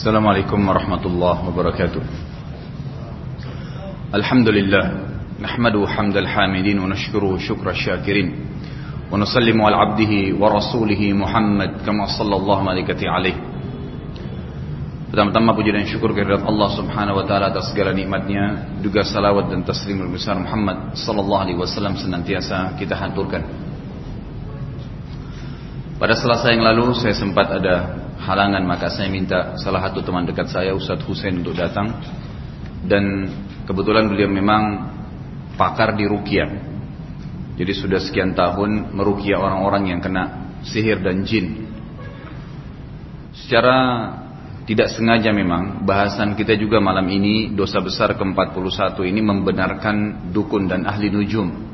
السلام عليكم ورحمة الله وبركاته الحمد لله نحمده حمد الحامدين ونشكره شكر الشاكرين ونسلم على عبده ورسوله محمد كما صلى الله ملائكته عليه Pertama-tama puji dan syukur kehadirat Allah Subhanahu wa taala atas segala nikmatnya, juga salawat dan taslim besar Muhammad sallallahu alaihi wasallam senantiasa kita haturkan. Pada selasa yang lalu saya sempat ada halangan maka saya minta salah satu teman dekat saya Ustadz Husain untuk datang dan kebetulan beliau memang pakar di rukyah. Jadi sudah sekian tahun merukyah orang-orang yang kena sihir dan jin. Secara tidak sengaja memang bahasan kita juga malam ini dosa besar ke-41 ini membenarkan dukun dan ahli nujum.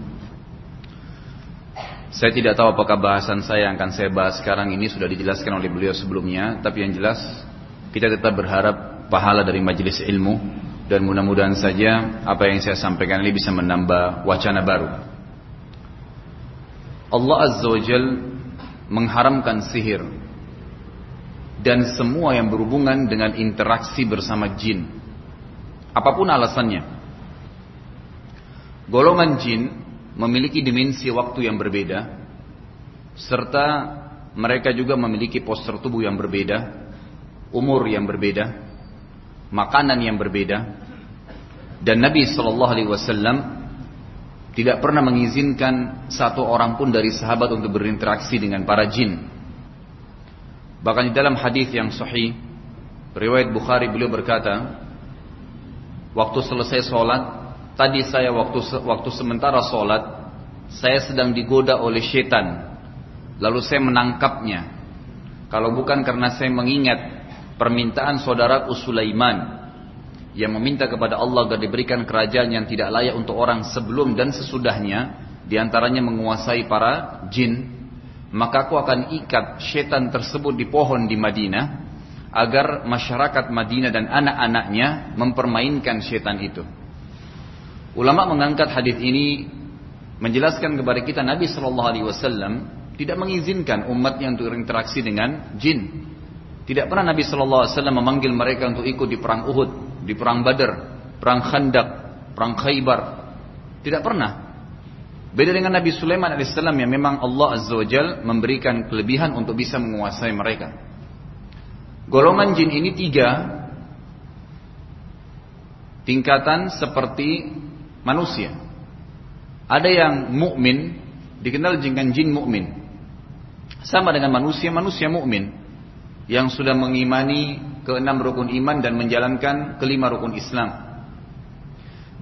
Saya tidak tahu apakah bahasan saya yang akan saya bahas sekarang ini sudah dijelaskan oleh beliau sebelumnya, tapi yang jelas kita tetap berharap pahala dari majelis ilmu dan mudah-mudahan saja apa yang saya sampaikan ini bisa menambah wacana baru. Allah Azza wa Jal mengharamkan sihir dan semua yang berhubungan dengan interaksi bersama jin. Apa pun alasannya. Golongan jin memiliki dimensi waktu yang berbeda serta mereka juga memiliki postur tubuh yang berbeda, umur yang berbeda, makanan yang berbeda. Dan Nabi Shallallahu alaihi wasallam tidak pernah mengizinkan satu orang pun dari sahabat untuk berinteraksi dengan para jin Bahkan di dalam hadis yang sahih, riwayat Bukhari beliau berkata, waktu selesai sholat, tadi saya waktu waktu sementara sholat, saya sedang digoda oleh setan, lalu saya menangkapnya. Kalau bukan karena saya mengingat permintaan saudara Sulaiman yang meminta kepada Allah agar diberikan kerajaan yang tidak layak untuk orang sebelum dan sesudahnya, di antaranya menguasai para jin, maka aku akan ikat setan tersebut di pohon di Madinah agar masyarakat Madinah dan anak-anaknya mempermainkan setan itu. Ulama mengangkat hadis ini menjelaskan kepada kita Nabi Shallallahu Alaihi Wasallam tidak mengizinkan umatnya untuk berinteraksi dengan jin. Tidak pernah Nabi Shallallahu Alaihi Wasallam memanggil mereka untuk ikut di perang Uhud, di perang Badar, perang Khandaq, perang Khaybar. Tidak pernah. Beda dengan Nabi Sulaiman alaihissalam yang memang Allah azza wajal memberikan kelebihan untuk bisa menguasai mereka. Golongan jin ini tiga tingkatan seperti manusia. Ada yang mukmin dikenal dengan jin mukmin. Sama dengan manusia, manusia mukmin yang sudah mengimani keenam rukun iman dan menjalankan kelima rukun Islam.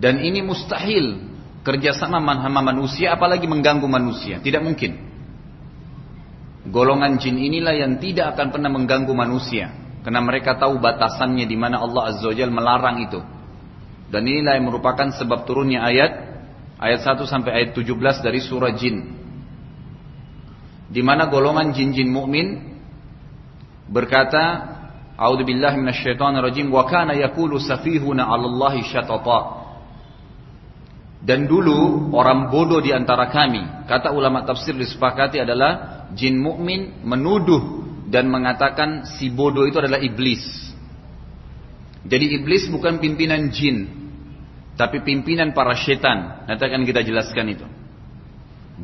Dan ini mustahil kerjasama sama manusia apalagi mengganggu manusia tidak mungkin golongan jin inilah yang tidak akan pernah mengganggu manusia karena mereka tahu batasannya di mana Allah azza wajalla melarang itu dan inilah yang merupakan sebab turunnya ayat ayat 1 sampai ayat 17 dari surah jin di mana golongan jin-jin mukmin berkata A'udzubillahi minasyaitonirrajim wa kana yaqulu safihuna 'alallahi syatata dan dulu orang bodoh di antara kami, kata ulama tafsir disepakati adalah jin mukmin menuduh dan mengatakan si bodoh itu adalah iblis. Jadi iblis bukan pimpinan jin, tapi pimpinan para setan. Nanti akan kita jelaskan itu.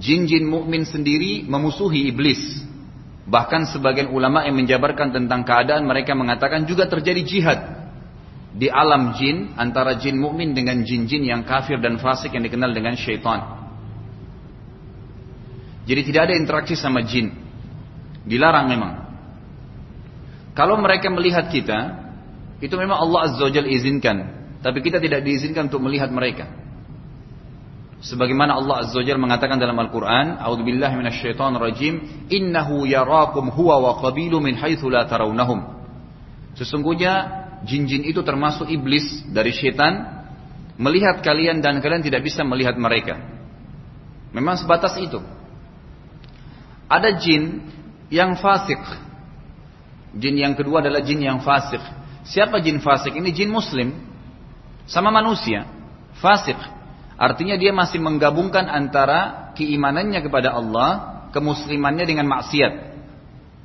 Jin-jin mukmin sendiri memusuhi iblis. Bahkan sebagian ulama yang menjabarkan tentang keadaan mereka mengatakan juga terjadi jihad di alam jin antara jin mukmin dengan jin-jin yang kafir dan fasik yang dikenal dengan syaitan. Jadi tidak ada interaksi sama jin. Dilarang memang. Kalau mereka melihat kita, itu memang Allah Azza wa izinkan. Tapi kita tidak diizinkan untuk melihat mereka. Sebagaimana Allah Azza wa mengatakan dalam Al-Quran, A'udzubillahi minasyaitonirrajim, Innahu yarakum huwa wa qabilu min haitsu la tarawnahum. Sesungguhnya jin-jin itu termasuk iblis dari setan melihat kalian dan kalian tidak bisa melihat mereka. Memang sebatas itu. Ada jin yang fasik. Jin yang kedua adalah jin yang fasik. Siapa jin fasik? Ini jin muslim. Sama manusia. Fasik. Artinya dia masih menggabungkan antara keimanannya kepada Allah, kemuslimannya dengan maksiat.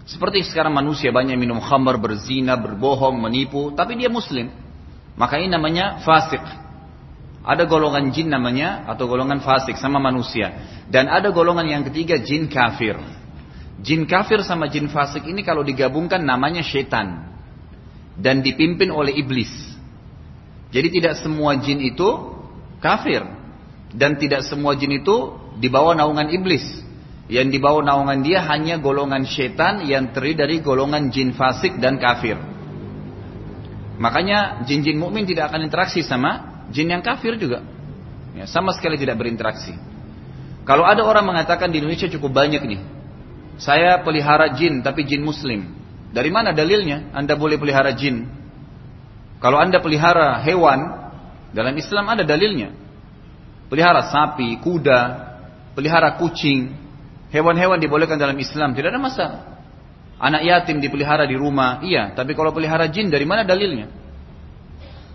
Seperti sekarang manusia banyak minum khamar, berzina, berbohong, menipu, tapi dia muslim. Maka ini namanya fasik. Ada golongan jin namanya atau golongan fasik sama manusia. Dan ada golongan yang ketiga jin kafir. Jin kafir sama jin fasik ini kalau digabungkan namanya syaitan. Dan dipimpin oleh iblis. Jadi tidak semua jin itu kafir. Dan tidak semua jin itu dibawa naungan iblis. Yang dibawa naungan dia hanya golongan syaitan yang terdiri dari golongan jin fasik dan kafir. Makanya jin-jin mukmin tidak akan interaksi sama jin yang kafir juga. Ya, sama sekali tidak berinteraksi. Kalau ada orang mengatakan di Indonesia cukup banyak nih. Saya pelihara jin tapi jin muslim. Dari mana dalilnya Anda boleh pelihara jin? Kalau Anda pelihara hewan, dalam Islam ada dalilnya. Pelihara sapi, kuda, pelihara kucing, hewan-hewan dibolehkan dalam Islam, tidak ada masalah. Anak yatim dipelihara di rumah, iya. Tapi kalau pelihara jin, dari mana dalilnya?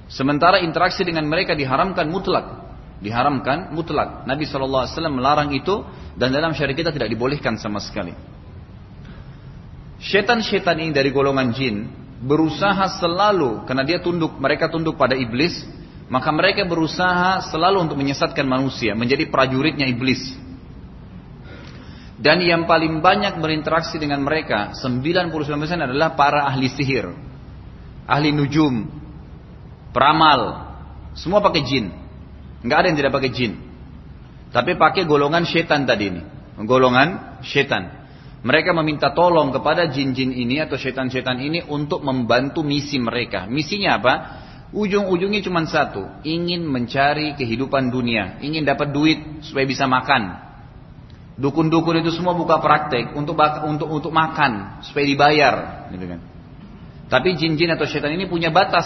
Sementara interaksi dengan mereka diharamkan mutlak. Diharamkan mutlak. Nabi SAW melarang itu dan dalam syariat kita tidak dibolehkan sama sekali. Setan-setan ini dari golongan jin berusaha selalu karena dia tunduk, mereka tunduk pada iblis, maka mereka berusaha selalu untuk menyesatkan manusia, menjadi prajuritnya iblis. Dan yang paling banyak berinteraksi dengan mereka 99% adalah para ahli sihir Ahli nujum Peramal Semua pakai jin. Nggak ada yang tidak pakai jin. Tapi pakai golongan setan tadi ini. Golongan setan Mereka meminta tolong kepada jin-jin ini Atau setan-setan ini Untuk membantu misi mereka Misinya apa? Ujung-ujungnya cuma satu Ingin mencari kehidupan dunia Ingin dapat duit supaya bisa makan Dukun-dukun itu semua buka praktek untuk untuk untuk makan supaya dibayar, gitu kan. Tapi jin-jin atau setan ini punya batas.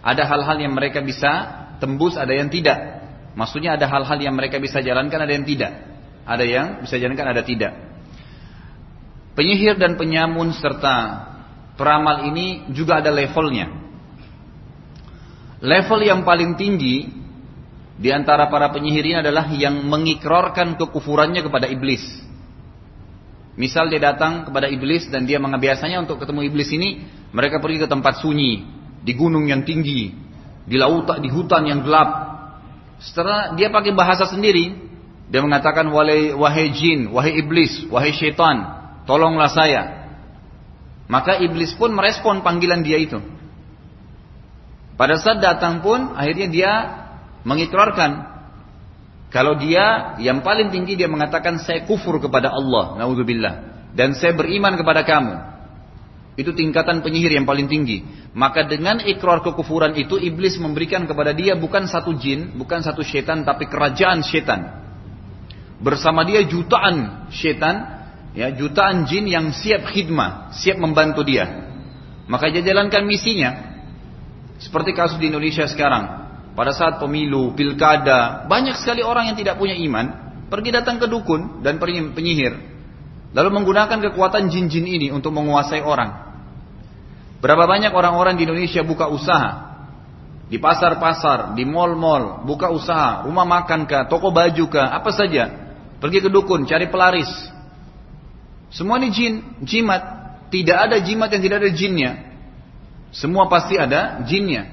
Ada hal-hal yang mereka bisa tembus, ada yang tidak. Maksudnya ada hal-hal yang mereka bisa jalankan, ada yang tidak. Ada yang bisa jalankan, ada tidak. Penyihir dan penyamun serta peramal ini juga ada levelnya. Level yang paling tinggi di antara para penyihir ini adalah yang mengikrarkan kekufurannya kepada iblis. Misal dia datang kepada iblis dan dia mengabiasanya untuk ketemu iblis ini, mereka pergi ke tempat sunyi, di gunung yang tinggi, di lautan, di hutan yang gelap. Setelah dia pakai bahasa sendiri, dia mengatakan wahai, jin, wahai iblis, wahai syaitan, tolonglah saya. Maka iblis pun merespon panggilan dia itu. Pada saat datang pun akhirnya dia mengikrarkan kalau dia yang paling tinggi dia mengatakan saya kufur kepada Allah, naudzubillah, dan saya beriman kepada kamu. Itu tingkatan penyihir yang paling tinggi. Maka dengan ikrar kekufuran itu iblis memberikan kepada dia bukan satu jin, bukan satu setan tapi kerajaan setan. Bersama dia jutaan setan, ya jutaan jin yang siap khidmah, siap membantu dia. Maka dia jalankan misinya. Seperti kasus di Indonesia sekarang. Pada saat pemilu, pilkada, banyak sekali orang yang tidak punya iman pergi datang ke dukun dan penyihir, lalu menggunakan kekuatan jin-jin ini untuk menguasai orang. Berapa banyak orang-orang di Indonesia buka usaha di pasar-pasar, di mall-mall, buka usaha, rumah makan kah, toko baju kah, apa saja, pergi ke dukun, cari pelaris. Semua ini jin, jimat. Tidak ada jimat yang tidak ada jinnya. Semua pasti ada jinnya.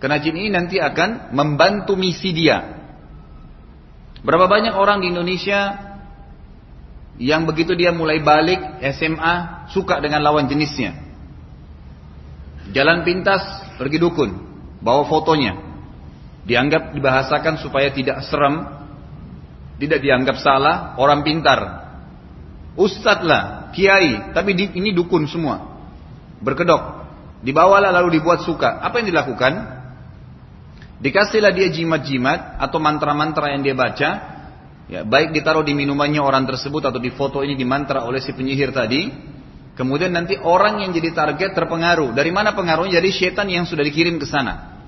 Karena jin ini nanti akan membantu misi dia. Berapa banyak orang di Indonesia yang begitu dia mulai balik SMA suka dengan lawan jenisnya. Jalan pintas pergi dukun, bawa fotonya. Dianggap dibahasakan supaya tidak serem, tidak dianggap salah, orang pintar. Ustadz lah, kiai, tapi ini dukun semua. Berkedok. Dibawalah lalu dibuat suka. Apa yang dilakukan? Dikasihlah dia jimat-jimat atau mantra-mantra yang dia baca, ya, baik ditaruh di minumannya orang tersebut atau di foto ini dimantra oleh si penyihir tadi. Kemudian nanti orang yang jadi target terpengaruh. Dari mana pengaruhnya? Jadi setan yang sudah dikirim ke sana.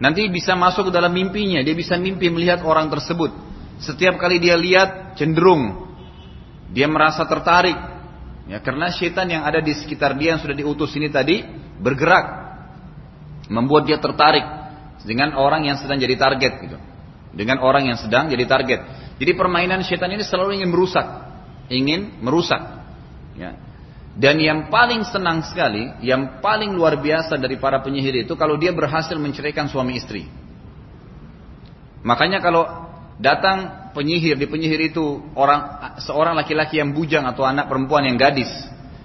Nanti bisa masuk ke dalam mimpinya, dia bisa mimpi melihat orang tersebut. Setiap kali dia lihat cenderung dia merasa tertarik. Ya, karena setan yang ada di sekitar dia yang sudah diutus ini tadi bergerak membuat dia tertarik dengan orang yang sedang jadi target gitu. Dengan orang yang sedang jadi target. Jadi permainan setan ini selalu ingin merusak, ingin merusak. Ya. Dan yang paling senang sekali, yang paling luar biasa dari para penyihir itu kalau dia berhasil menceraikan suami istri. Makanya kalau datang penyihir di penyihir itu orang seorang laki-laki yang bujang atau anak perempuan yang gadis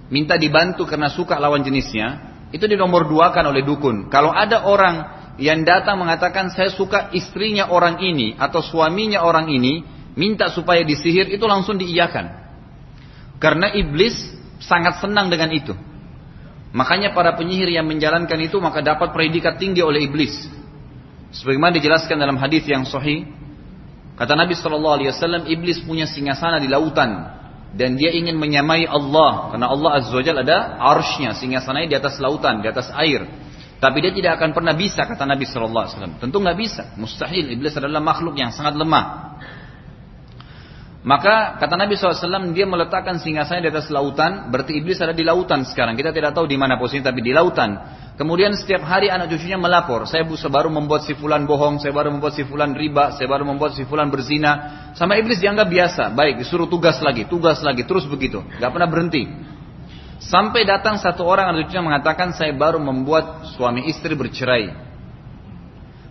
minta dibantu karena suka lawan jenisnya, itu di nomor dua kan oleh dukun. Kalau ada orang yang datang mengatakan saya suka istrinya orang ini atau suaminya orang ini, minta supaya disihir itu langsung diiyakan. Karena iblis sangat senang dengan itu. Makanya para penyihir yang menjalankan itu maka dapat predikat tinggi oleh iblis. Sebagaimana dijelaskan dalam hadis yang sahih, kata Nabi Shallallahu Alaihi Wasallam, iblis punya singgasana di lautan dan dia ingin menyamai Allah karena Allah Azza Wajalla ada arshnya singgasananya di atas lautan, di atas air. Tapi dia tidak akan pernah bisa kata Nabi Shallallahu Alaihi Wasallam. Tentu nggak bisa, mustahil. Iblis adalah makhluk yang sangat lemah. Maka kata Nabi SAW dia meletakkan singgasanya di atas lautan, berarti iblis ada di lautan sekarang. Kita tidak tahu di mana posisinya tapi di lautan. Kemudian setiap hari anak cucunya melapor, saya baru membuat si fulan bohong, saya baru membuat si fulan riba, saya baru membuat si fulan berzina. Sama iblis dianggap biasa, baik disuruh tugas lagi, tugas lagi, terus begitu, nggak pernah berhenti. Sampai datang satu orang anak cucunya mengatakan saya baru membuat suami istri bercerai.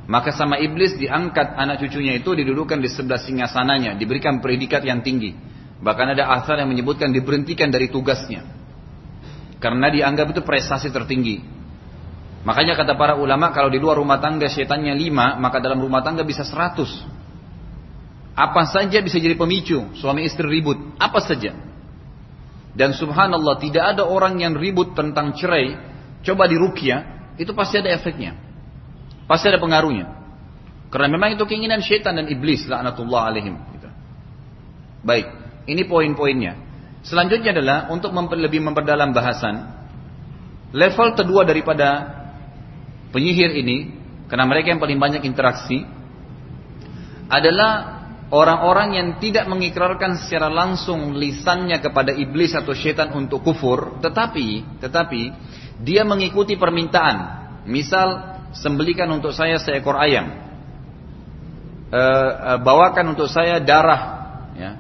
Maka sama iblis diangkat anak cucunya itu didudukan di sebelah singgasananya, diberikan predikat yang tinggi. Bahkan ada asal yang menyebutkan diberhentikan dari tugasnya. Karena dianggap itu prestasi tertinggi. Makanya kata para ulama kalau di luar rumah tangga setannya lima, maka dalam rumah tangga bisa seratus. Apa saja bisa jadi pemicu suami istri ribut, apa saja. Dan subhanallah tidak ada orang yang ribut tentang cerai, coba dirukia, itu pasti ada efeknya. Pasti ada pengaruhnya. Karena memang itu keinginan syaitan dan iblis laknatullah alaihim. Gitu. Baik, ini poin-poinnya. Selanjutnya adalah untuk memper, lebih memperdalam bahasan. Level kedua daripada penyihir ini, karena mereka yang paling banyak interaksi, adalah orang-orang yang tidak mengikrarkan secara langsung lisannya kepada iblis atau syaitan untuk kufur, tetapi tetapi dia mengikuti permintaan. Misal sembelikan untuk saya seekor ayam. E, e, bawakan untuk saya darah ya,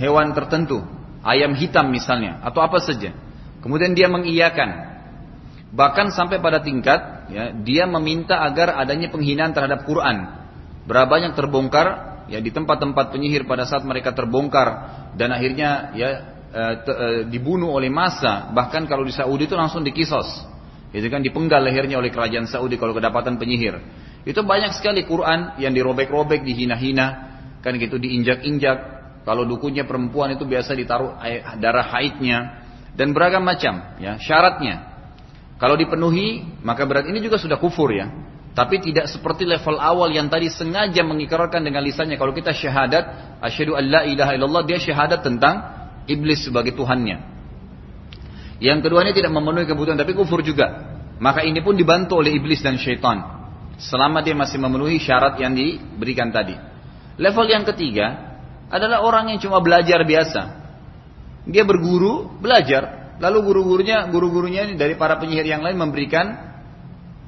hewan tertentu, ayam hitam misalnya, atau apa saja. Kemudian dia mengiyakan. Bahkan sampai pada tingkat ya, dia meminta agar adanya penghinaan terhadap Quran. Berapa banyak terbongkar ya di tempat-tempat penyihir pada saat mereka terbongkar dan akhirnya ya e, te, e, dibunuh oleh masa bahkan kalau di Saudi itu langsung dikisos itu kan dipenggal lehernya oleh kerajaan Saudi kalau kedapatan penyihir. Itu banyak sekali Quran yang dirobek-robek, dihina-hina, kan gitu diinjak-injak. Kalau dukunya perempuan itu biasa ditaruh darah haidnya dan beragam macam ya syaratnya. Kalau dipenuhi maka berat ini juga sudah kufur ya. Tapi tidak seperti level awal yang tadi sengaja mengikrarkan dengan lisannya. Kalau kita syahadat, asyhadu an la ilaha illallah, dia syahadat tentang iblis sebagai Tuhannya. Yang keduanya tidak memenuhi kebutuhan tapi kufur juga. Maka ini pun dibantu oleh iblis dan syaitan. Selama dia masih memenuhi syarat yang diberikan tadi. Level yang ketiga adalah orang yang cuma belajar biasa. Dia berguru, belajar. Lalu guru-gurunya, guru-gurunya dari para penyihir yang lain memberikan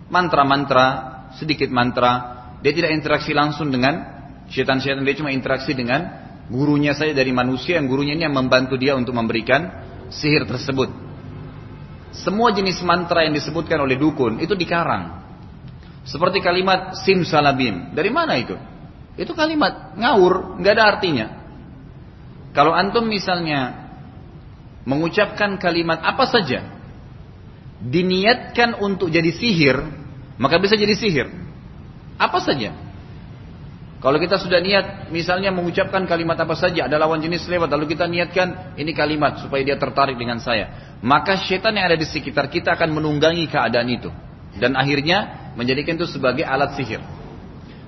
mantra-mantra, sedikit mantra. Dia tidak interaksi langsung dengan syaitan-syaitan. Dia cuma interaksi dengan gurunya saja dari manusia yang gurunya ini yang membantu dia untuk memberikan sihir tersebut. Semua jenis mantra yang disebutkan oleh dukun itu dikarang. Seperti kalimat sim salabim. Dari mana itu? Itu kalimat ngawur, nggak ada artinya. Kalau antum misalnya mengucapkan kalimat apa saja, diniatkan untuk jadi sihir, maka bisa jadi sihir. Apa saja. Kalau kita sudah niat, misalnya mengucapkan kalimat apa saja, ada lawan jenis lewat, lalu kita niatkan ini kalimat supaya dia tertarik dengan saya. Maka setan yang ada di sekitar kita akan menunggangi keadaan itu. Dan akhirnya menjadikan itu sebagai alat sihir.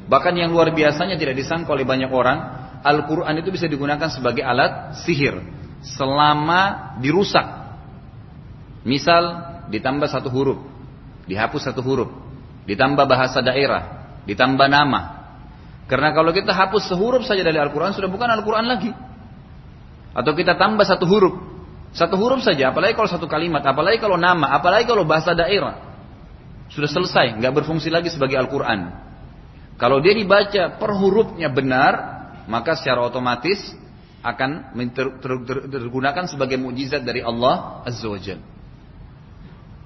Bahkan yang luar biasanya tidak disangka oleh banyak orang, Al-Quran itu bisa digunakan sebagai alat sihir. Selama dirusak. Misal, ditambah satu huruf, dihapus satu huruf, ditambah bahasa daerah, ditambah nama, karena kalau kita hapus sehuruf saja dari Al-Quran sudah bukan Al-Quran lagi. Atau kita tambah satu huruf. Satu huruf saja, apalagi kalau satu kalimat, apalagi kalau nama, apalagi kalau bahasa daerah. Sudah selesai, nggak berfungsi lagi sebagai Al-Quran. Kalau dia dibaca per hurufnya benar, maka secara otomatis akan tergunakan sebagai mukjizat dari Allah Azza wa.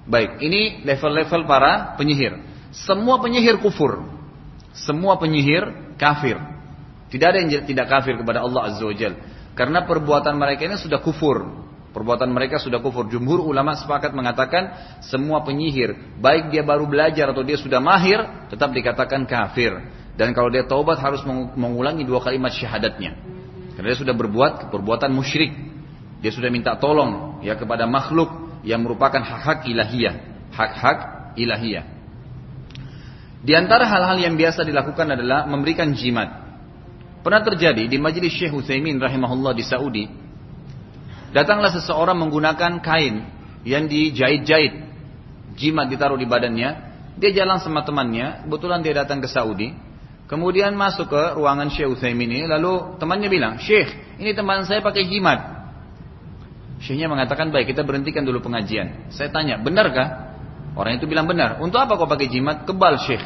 Baik, ini level-level para penyihir. Semua penyihir kufur. Semua penyihir kafir. Tidak ada yang tidak kafir kepada Allah Azza wa Jalla. Karena perbuatan mereka ini sudah kufur. Perbuatan mereka sudah kufur. Jumhur ulama sepakat mengatakan semua penyihir, baik dia baru belajar atau dia sudah mahir, tetap dikatakan kafir. Dan kalau dia taubat harus mengulangi dua kalimat syahadatnya. Karena dia sudah berbuat perbuatan musyrik. Dia sudah minta tolong ya kepada makhluk yang merupakan hak-hak ilahiyah. Hak-hak ilahiyah. Di antara hal-hal yang biasa dilakukan adalah memberikan jimat. Pernah terjadi di majelis Syekh Utsaimin rahimahullah di Saudi, Datanglah seseorang menggunakan kain yang dijahit-jahit, jimat ditaruh di badannya. Dia jalan sama temannya, kebetulan dia datang ke Saudi. Kemudian masuk ke ruangan Syekh Utsaimin ini, lalu temannya bilang, Syekh, ini teman saya pakai jimat. Syekhnya mengatakan, baik kita berhentikan dulu pengajian. Saya tanya, benarkah? Orang itu bilang benar. Untuk apa kau pakai jimat? Kebal Syekh.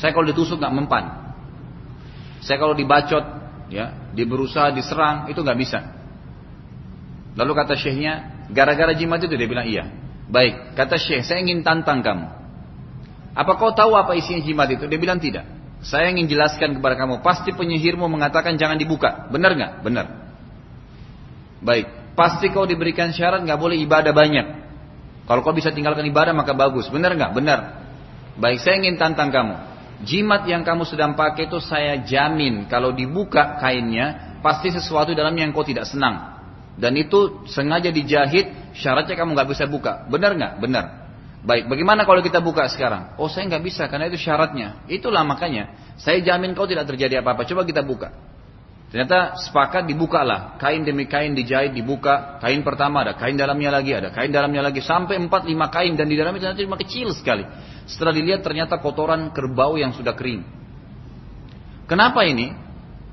Saya kalau ditusuk nggak mempan. Saya kalau dibacot, ya, diberusaha diserang, itu nggak bisa. Lalu kata syekhnya, gara-gara jimat itu dia bilang iya. Baik, kata syekh, saya ingin tantang kamu. Apa kau tahu apa isinya jimat itu? Dia bilang tidak. Saya ingin jelaskan kepada kamu, pasti penyihirmu mengatakan jangan dibuka. Benar nggak? Benar. Baik, pasti kau diberikan syarat nggak boleh ibadah banyak. Kalau kau bisa tinggalkan ibadah maka bagus. Benar nggak? Benar. Baik, saya ingin tantang kamu. Jimat yang kamu sedang pakai itu saya jamin kalau dibuka kainnya pasti sesuatu dalamnya yang kau tidak senang. Dan itu sengaja dijahit, syaratnya kamu nggak bisa buka. Benar nggak? Benar. Baik, bagaimana kalau kita buka sekarang? Oh saya nggak bisa karena itu syaratnya. Itulah makanya. Saya jamin kau tidak terjadi apa-apa. Coba kita buka. Ternyata sepakat dibukalah. Kain demi kain dijahit, dibuka. Kain pertama ada, kain dalamnya lagi ada, kain dalamnya lagi. Sampai 4-5 kain dan di dalamnya ternyata cuma kecil sekali. Setelah dilihat ternyata kotoran kerbau yang sudah kering. Kenapa ini?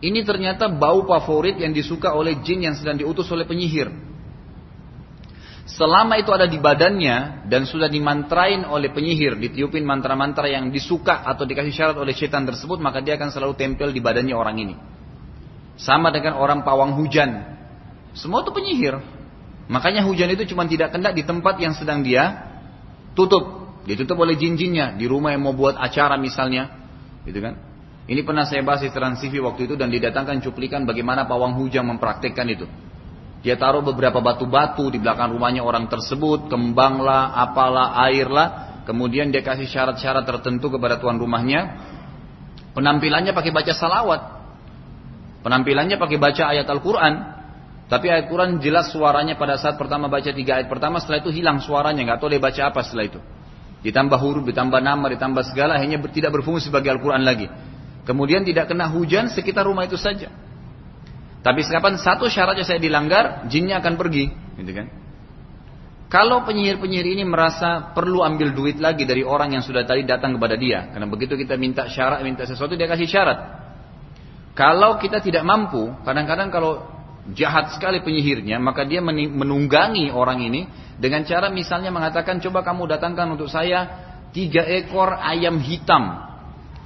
Ini ternyata bau favorit yang disuka oleh jin yang sedang diutus oleh penyihir. Selama itu ada di badannya dan sudah dimantrain oleh penyihir, ditiupin mantra-mantra yang disuka atau dikasih syarat oleh setan tersebut, maka dia akan selalu tempel di badannya orang ini. Sama dengan orang pawang hujan. Semua itu penyihir. Makanya hujan itu cuma tidak kena di tempat yang sedang dia tutup. Ditutup oleh jin-jinnya. Di rumah yang mau buat acara misalnya. Gitu kan. Ini pernah saya bahas di Trans waktu itu dan didatangkan cuplikan bagaimana pawang hujan mempraktekkan itu. Dia taruh beberapa batu-batu di belakang rumahnya orang tersebut, kembanglah, apalah, airlah. Kemudian dia kasih syarat-syarat tertentu kepada tuan rumahnya. Penampilannya pakai baca salawat. Penampilannya pakai baca ayat Al-Quran. Tapi ayat Quran jelas suaranya pada saat pertama baca tiga ayat pertama, setelah itu hilang suaranya, nggak tahu dia baca apa setelah itu. Ditambah huruf, ditambah nama, ditambah segala, hanya tidak berfungsi sebagai Al-Quran lagi. Kemudian tidak kena hujan sekitar rumah itu saja. Tapi kapan satu syaratnya saya dilanggar, jinnya akan pergi, gitu kan? Kalau penyihir-penyihir ini merasa perlu ambil duit lagi dari orang yang sudah tadi datang kepada dia, karena begitu kita minta syarat, minta sesuatu dia kasih syarat. Kalau kita tidak mampu, kadang-kadang kalau jahat sekali penyihirnya, maka dia menunggangi orang ini dengan cara misalnya mengatakan, coba kamu datangkan untuk saya tiga ekor ayam hitam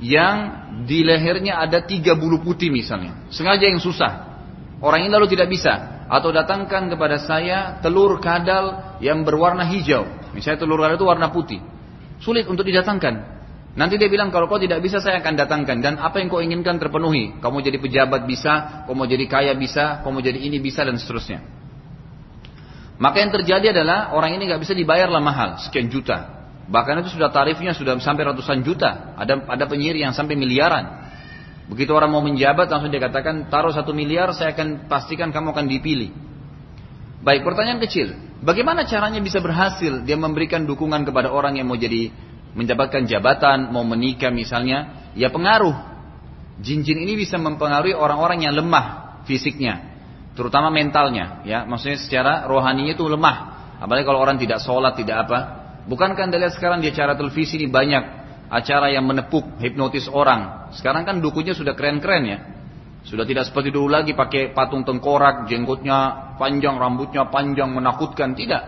yang di lehernya ada tiga bulu putih misalnya. Sengaja yang susah. Orang ini lalu tidak bisa. Atau datangkan kepada saya telur kadal yang berwarna hijau. Misalnya telur kadal itu warna putih. Sulit untuk didatangkan. Nanti dia bilang kalau kau tidak bisa saya akan datangkan dan apa yang kau inginkan terpenuhi. Kau mau jadi pejabat bisa, kau mau jadi kaya bisa, kau mau jadi ini bisa dan seterusnya. Maka yang terjadi adalah orang ini nggak bisa dibayar lah mahal, sekian juta. Bahkan itu sudah tarifnya sudah sampai ratusan juta. Ada ada penyihir yang sampai miliaran. Begitu orang mau menjabat langsung dia katakan taruh satu miliar saya akan pastikan kamu akan dipilih. Baik pertanyaan kecil. Bagaimana caranya bisa berhasil dia memberikan dukungan kepada orang yang mau jadi mendapatkan jabatan, mau menikah misalnya? Ya pengaruh. Jin-jin ini bisa mempengaruhi orang-orang yang lemah fisiknya, terutama mentalnya. Ya, maksudnya secara rohaninya itu lemah. Apalagi kalau orang tidak sholat, tidak apa, Bukankah anda lihat sekarang di acara televisi ini banyak acara yang menepuk, hipnotis orang. Sekarang kan dukunya sudah keren-keren ya. Sudah tidak seperti dulu lagi pakai patung tengkorak, jenggotnya panjang, rambutnya panjang, menakutkan. Tidak.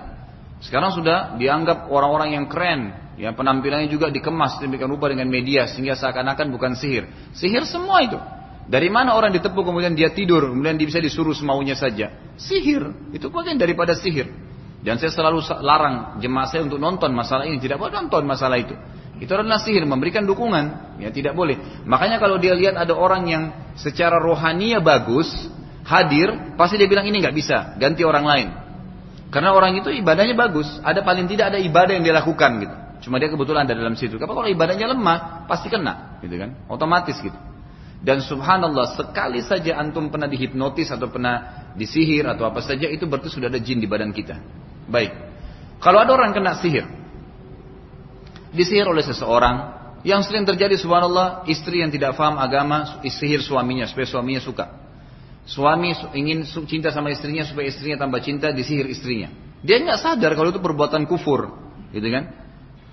Sekarang sudah dianggap orang-orang yang keren. Yang penampilannya juga dikemas demikian rupa dengan media sehingga seakan-akan bukan sihir. Sihir semua itu. Dari mana orang ditepuk kemudian dia tidur, kemudian dia bisa disuruh semaunya saja? Sihir. Itu bagian daripada sihir. Dan saya selalu larang jemaah saya untuk nonton masalah ini, tidak boleh nonton masalah itu. Itu adalah sihir, memberikan dukungan, ya tidak boleh. Makanya kalau dia lihat ada orang yang secara rohania bagus, hadir, pasti dia bilang ini nggak bisa, ganti orang lain. Karena orang itu ibadahnya bagus, ada paling tidak ada ibadah yang dia lakukan gitu. Cuma dia kebetulan ada dalam situ. Kalau ibadahnya lemah, pasti kena, gitu kan? Otomatis gitu. Dan subhanallah sekali saja antum pernah dihipnotis atau pernah disihir atau apa saja itu berarti sudah ada jin di badan kita. Baik. Kalau ada orang kena sihir, disihir oleh seseorang yang sering terjadi subhanallah istri yang tidak paham agama sihir suaminya supaya suaminya suka. Suami ingin cinta sama istrinya supaya istrinya tambah cinta disihir istrinya. Dia nggak sadar kalau itu perbuatan kufur, gitu kan?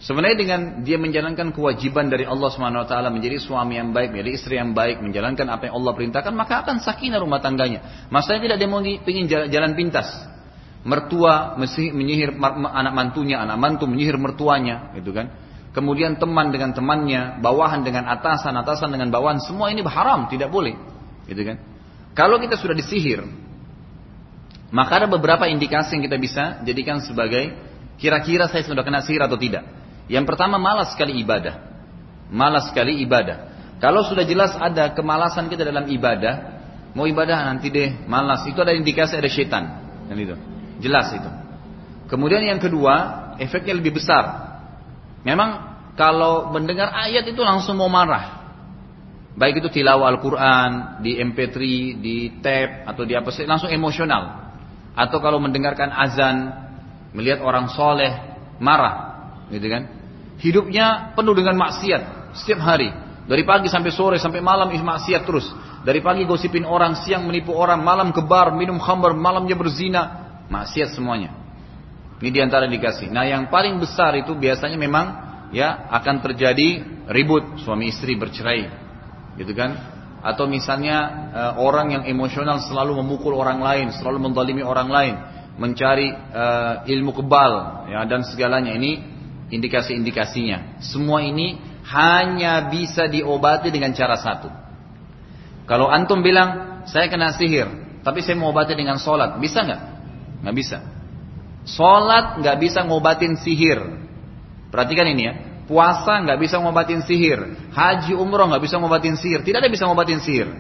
Sebenarnya dengan dia menjalankan kewajiban dari Allah taala menjadi suami yang baik, menjadi istri yang baik, menjalankan apa yang Allah perintahkan, maka akan sakinah rumah tangganya. Masalahnya tidak dia mau ingin jalan, jalan pintas. Mertua menyihir anak mantunya, anak mantu menyihir mertuanya, gitu kan. Kemudian teman dengan temannya, bawahan dengan atasan, atasan dengan bawahan, semua ini haram, tidak boleh. Gitu kan. Kalau kita sudah disihir, maka ada beberapa indikasi yang kita bisa jadikan sebagai kira-kira saya sudah kena sihir atau tidak. Yang pertama malas sekali ibadah. Malas sekali ibadah. Kalau sudah jelas ada kemalasan kita dalam ibadah, mau ibadah nanti deh, malas. Itu ada indikasi ada setan. Dan itu. Jelas itu. Kemudian yang kedua, efeknya lebih besar. Memang kalau mendengar ayat itu langsung mau marah. Baik itu tilawah Al-Quran, di MP3, di tab, atau di apa sih, langsung emosional. Atau kalau mendengarkan azan, melihat orang soleh, marah. Gitu kan? Hidupnya penuh dengan maksiat setiap hari. Dari pagi sampai sore sampai malam maksiat terus. Dari pagi gosipin orang, siang menipu orang, malam kebar, minum khamr, malamnya berzina, maksiat semuanya. Ini di antara dikasih. Nah yang paling besar itu biasanya memang ya akan terjadi ribut suami istri bercerai, gitu kan? Atau misalnya uh, orang yang emosional selalu memukul orang lain, selalu mendalimi orang lain, mencari uh, ilmu kebal, ya dan segalanya ini indikasi-indikasinya. Semua ini hanya bisa diobati dengan cara satu. Kalau antum bilang saya kena sihir, tapi saya mau obati dengan sholat, bisa nggak? Nggak bisa. Sholat nggak bisa ngobatin sihir. Perhatikan ini ya. Puasa nggak bisa ngobatin sihir. Haji umroh nggak bisa ngobatin sihir. Tidak ada bisa ngobatin sihir.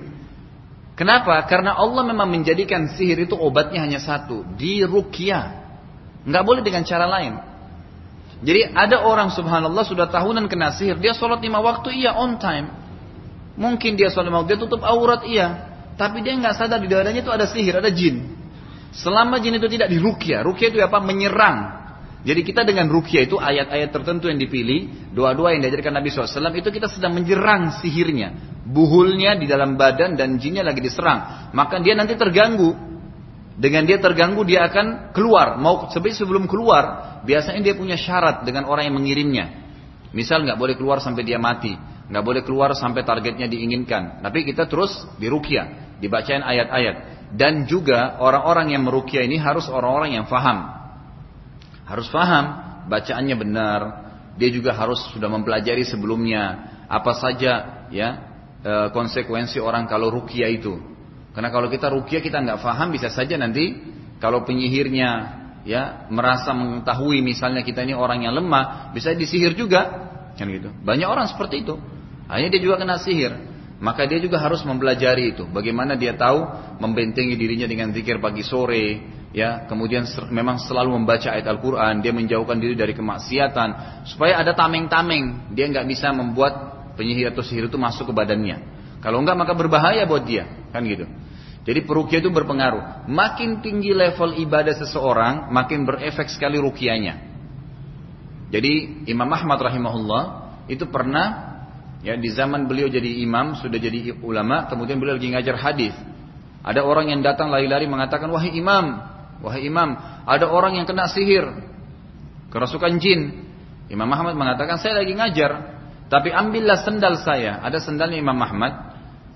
Kenapa? Karena Allah memang menjadikan sihir itu obatnya hanya satu. Di rukyah. Nggak boleh dengan cara lain. Jadi ada orang subhanallah sudah tahunan kena sihir, dia sholat lima waktu iya on time. Mungkin dia sholat lima waktu, dia tutup aurat iya. Tapi dia nggak sadar di dadanya itu ada sihir, ada jin. Selama jin itu tidak dirukyah, rukyah itu apa? Menyerang. Jadi kita dengan rukyah itu ayat-ayat tertentu yang dipilih, doa-doa yang diajarkan Nabi SAW itu kita sedang menyerang sihirnya. Buhulnya di dalam badan dan jinnya lagi diserang. Maka dia nanti terganggu. Dengan dia terganggu dia akan keluar. Mau sebelum keluar, biasanya dia punya syarat dengan orang yang mengirimnya. Misal nggak boleh keluar sampai dia mati, nggak boleh keluar sampai targetnya diinginkan. Tapi kita terus dirukyah, dibacain ayat-ayat. Dan juga orang-orang yang merukyah ini harus orang-orang yang faham. Harus faham, bacaannya benar. Dia juga harus sudah mempelajari sebelumnya apa saja ya eh, konsekuensi orang kalau rukyah itu karena kalau kita rukyah kita nggak paham bisa saja nanti kalau penyihirnya ya merasa mengetahui misalnya kita ini orang yang lemah bisa disihir juga kan gitu. Banyak orang seperti itu. Akhirnya dia juga kena sihir. Maka dia juga harus mempelajari itu. Bagaimana dia tahu membentengi dirinya dengan zikir pagi sore, ya kemudian memang selalu membaca ayat Al-Quran dia menjauhkan diri dari kemaksiatan supaya ada tameng-tameng dia nggak bisa membuat penyihir atau sihir itu masuk ke badannya kalau enggak maka berbahaya buat dia, kan gitu. Jadi perukia itu berpengaruh. Makin tinggi level ibadah seseorang, makin berefek sekali rukianya. Jadi Imam Ahmad rahimahullah itu pernah ya di zaman beliau jadi imam, sudah jadi ulama, kemudian beliau lagi ngajar hadis. Ada orang yang datang lari-lari mengatakan, "Wahai imam, wahai imam, ada orang yang kena sihir, kerasukan jin." Imam Ahmad mengatakan, "Saya lagi ngajar, tapi ambillah sendal saya. Ada sendalnya Imam Ahmad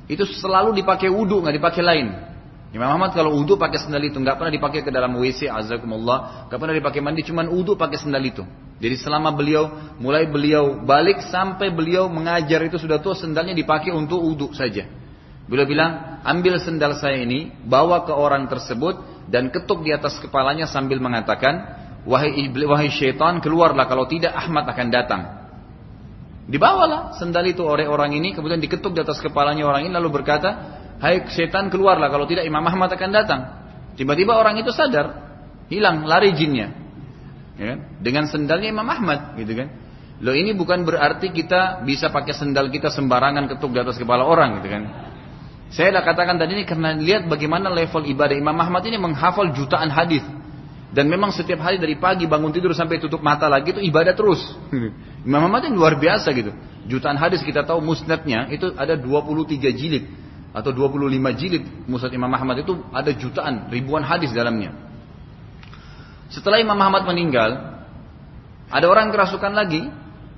itu selalu dipakai wudhu, nggak dipakai lain. Imam Ahmad kalau wudhu pakai sendal itu, nggak pernah dipakai ke dalam WC, azakumullah, nggak pernah dipakai mandi, cuman wudhu pakai sendal itu. Jadi selama beliau, mulai beliau balik sampai beliau mengajar itu sudah tua, sendalnya dipakai untuk wudhu saja. Beliau bilang, ambil sendal saya ini, bawa ke orang tersebut, dan ketuk di atas kepalanya sambil mengatakan, wahai wahai syaitan, keluarlah kalau tidak Ahmad akan datang. Dibawalah sendal itu oleh orang ini, kemudian diketuk di atas kepalanya orang ini, lalu berkata, hai syaitan keluarlah kalau tidak Imam Ahmad akan datang. Tiba-tiba orang itu sadar, hilang, lari jinnya. Ya, kan? dengan sendalnya Imam Ahmad, gitu kan. Loh ini bukan berarti kita bisa pakai sendal kita sembarangan ketuk di atas kepala orang, gitu kan. Saya dah katakan tadi ini karena lihat bagaimana level ibadah Imam Ahmad ini menghafal jutaan hadis. Dan memang setiap hari dari pagi bangun tidur sampai tutup mata lagi itu ibadah terus. Imam Ahmad ini luar biasa gitu. Jutaan hadis kita tahu musnadnya itu ada 23 jilid atau 25 jilid musnad Imam Ahmad itu ada jutaan, ribuan hadis dalamnya. Setelah Imam Ahmad meninggal, ada orang kerasukan lagi.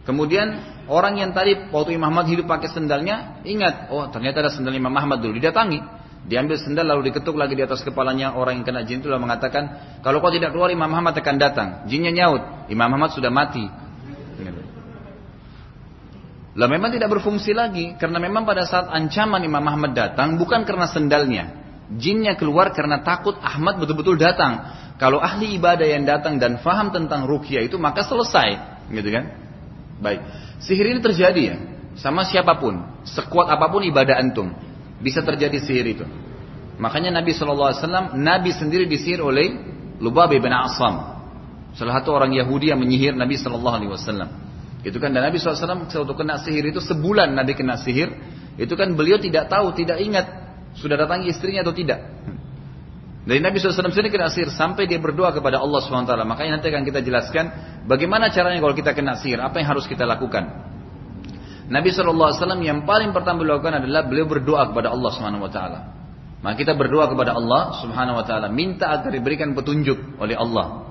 Kemudian Orang yang tadi waktu Imam Ahmad hidup pakai sendalnya, ingat, oh ternyata ada sendal Imam Ahmad dulu. Didatangi, diambil sendal lalu diketuk lagi di atas kepalanya orang yang kena jin itu lalu mengatakan, kalau kau tidak keluar Imam Ahmad akan datang. Jinnya nyaut, Imam Ahmad sudah mati. Lah memang tidak berfungsi lagi karena memang pada saat ancaman Imam Ahmad datang bukan karena sendalnya. Jinnya keluar karena takut Ahmad betul-betul datang. Kalau ahli ibadah yang datang dan faham tentang rukyah itu maka selesai, gitu kan? Baik. Sihir ini terjadi ya, sama siapa pun, sekuat apa pun ibadah antum, bisa terjadi sihir itu. Makanya Nabi SAW, Nabi sendiri disihir oleh Lubab bin Asam. Salah satu orang Yahudi yang menyihir Nabi SAW. Itu kan dan Nabi SAW waktu kena sihir itu sebulan Nabi kena sihir, itu kan beliau tidak tahu, tidak ingat sudah datang istrinya atau tidak. Dari Nabi SAW sendiri kena sihir sampai dia berdoa kepada Allah SWT. Makanya nanti akan kita jelaskan bagaimana caranya kalau kita kena sihir, apa yang harus kita lakukan. Nabi SAW yang paling pertama beliau lakukan adalah beliau berdoa kepada Allah SWT. Maka kita berdoa kepada Allah Subhanahu Wa Taala, minta agar diberikan petunjuk oleh Allah.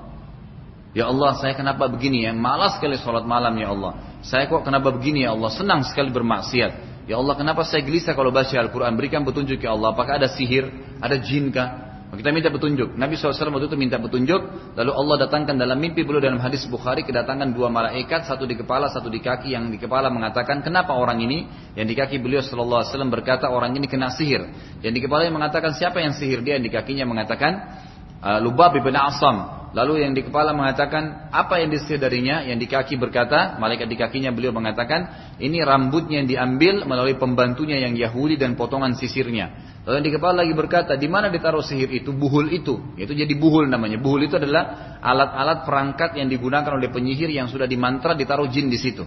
Ya Allah, saya kenapa begini ya? Malas sekali sholat malam ya Allah. Saya kok kenapa begini ya Allah? Senang sekali bermaksiat. Ya Allah, kenapa saya gelisah kalau baca Al-Quran? Berikan petunjuk ya Allah. Apakah ada sihir? Ada jin kah? Kita minta petunjuk. Nabi SAW waktu itu minta petunjuk. Lalu Allah datangkan dalam mimpi beliau dalam hadis Bukhari. Kedatangan dua malaikat. Satu di kepala, satu di kaki. Yang di kepala mengatakan, kenapa orang ini? Yang di kaki beliau SAW berkata, orang ini kena sihir. Yang di kepala yang mengatakan, siapa yang sihir dia? Yang di kakinya mengatakan, uh, Lubab ibn Asam. Lalu yang di kepala mengatakan, apa yang disihir darinya? Yang di kaki berkata, malaikat di kakinya beliau mengatakan, ini rambutnya yang diambil melalui pembantunya yang Yahudi dan potongan sisirnya. Lalu yang di kepala lagi berkata, di mana ditaruh sihir itu? Buhul itu. Itu jadi buhul namanya. Buhul itu adalah alat-alat perangkat yang digunakan oleh penyihir yang sudah dimantra ditaruh jin di situ.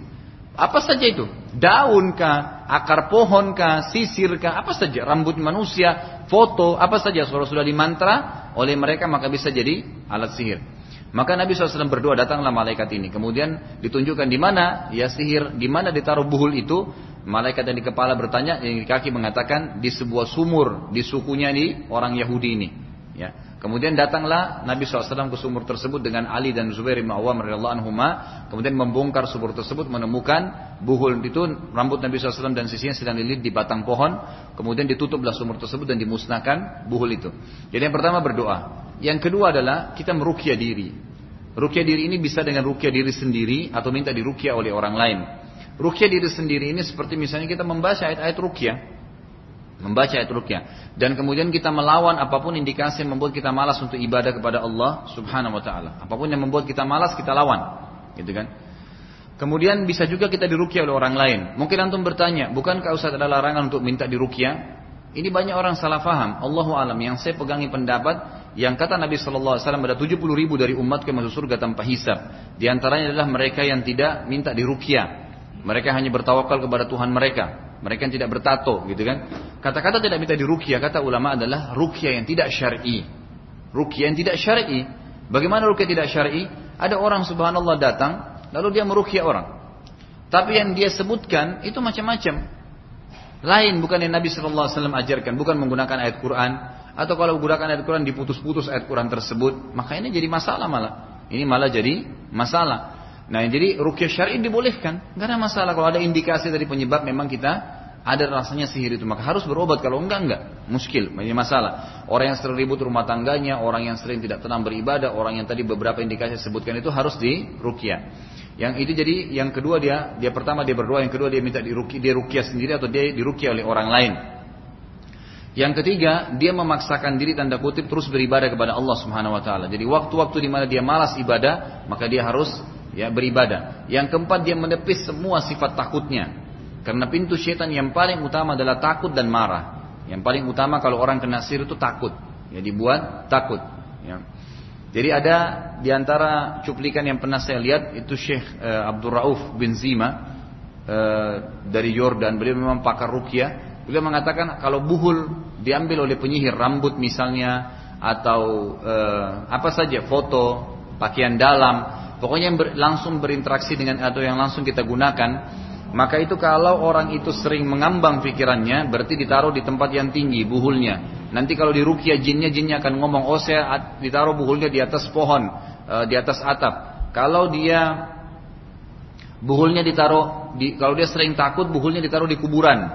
Apa saja itu? Daun kah, akar pohon kah, apa saja, rambut manusia, foto, apa saja sudah sudah dimantra oleh mereka maka bisa jadi alat sihir. Maka Nabi SAW berdoa datanglah malaikat ini. Kemudian ditunjukkan di mana ya sihir, di mana ditaruh buhul itu. Malaikat yang di kepala bertanya, yang di kaki mengatakan di sebuah sumur di sukunya di orang Yahudi ini. Ya. Kemudian datanglah Nabi SAW ke sumur tersebut dengan Ali dan Zubair bin Awam radhiyallahu anhuma. Kemudian membongkar sumur tersebut menemukan buhul itu rambut Nabi SAW dan sisinya sedang dililit di batang pohon. Kemudian ditutuplah sumur tersebut dan dimusnahkan buhul itu. Jadi yang pertama berdoa. Yang kedua adalah kita merukyah diri. Rukyah diri ini bisa dengan rukyah diri sendiri atau minta dirukyah oleh orang lain. Rukyah diri sendiri ini seperti misalnya kita membaca ayat-ayat rukyah membaca ayat rukyah dan kemudian kita melawan apa pun indikasi yang membuat kita malas untuk ibadah kepada Allah Subhanahu wa taala. Apa pun yang membuat kita malas kita lawan. Gitu kan? Kemudian bisa juga kita dirukyah oleh orang lain. Mungkin antum bertanya, bukankah Ustaz ada larangan untuk minta dirukyah? Ini banyak orang salah faham. Allahu alam yang saya pegangi pendapat yang kata Nabi Shallallahu Alaihi Wasallam ada 70 ribu dari umat yang masuk surga tanpa hisab. Di antaranya adalah mereka yang tidak minta dirukyah. Mereka hanya bertawakal kepada Tuhan mereka. Mereka yang tidak bertato gitu kan. Kata-kata tidak minta dirukyah kata ulama adalah rukyah yang tidak syar'i. Rukyah yang tidak syar'i. Bagaimana rukyah tidak syar'i? Ada orang subhanallah datang lalu dia merukyah orang. Tapi yang dia sebutkan itu macam-macam. Lain bukan yang Nabi Shallallahu Alaihi Wasallam ajarkan, bukan menggunakan ayat Quran atau kalau menggunakan ayat Quran diputus-putus ayat Quran tersebut, maka ini jadi masalah malah. Ini malah jadi masalah. Nah jadi rukyah syar'i dibolehkan, nggak ada masalah. Kalau ada indikasi dari penyebab memang kita ada rasanya sihir itu. Maka harus berobat. Kalau enggak enggak. Muskil. Ini masalah. Orang yang sering ribut rumah tangganya orang yang sering tidak tenang beribadah orang yang tadi beberapa indikasi sebutkan itu harus di rukyah. Yang itu jadi yang kedua dia dia pertama dia berdoa yang kedua dia minta diruki dia rukyah sendiri atau dia dirukyah oleh orang lain. Yang ketiga, dia memaksakan diri tanda kutip terus beribadah kepada Allah Subhanahu wa taala. Jadi waktu-waktu di mana dia malas ibadah, maka dia harus ya beribadah. Yang keempat, dia menepis semua sifat takutnya. Karena pintu setan yang paling utama adalah takut dan marah. Yang paling utama kalau orang kena sihir itu takut. Ya dibuat takut. Ya. Jadi ada di antara cuplikan yang pernah saya lihat itu Syekh uh, Abdul Rauf bin Zima uh, dari Yordan. Beliau memang pakar rukyah Beliau mengatakan kalau buhul diambil oleh penyihir rambut misalnya atau e, apa saja foto, pakaian dalam, pokoknya yang ber, langsung berinteraksi dengan atau yang langsung kita gunakan, maka itu kalau orang itu sering mengambang pikirannya, berarti ditaruh di tempat yang tinggi buhulnya. Nanti kalau di rukia jinnya, jinnya akan ngomong, oh saya ditaruh buhulnya di atas pohon, e, di atas atap. Kalau dia buhulnya ditaruh, di, kalau dia sering takut, buhulnya ditaruh di kuburan.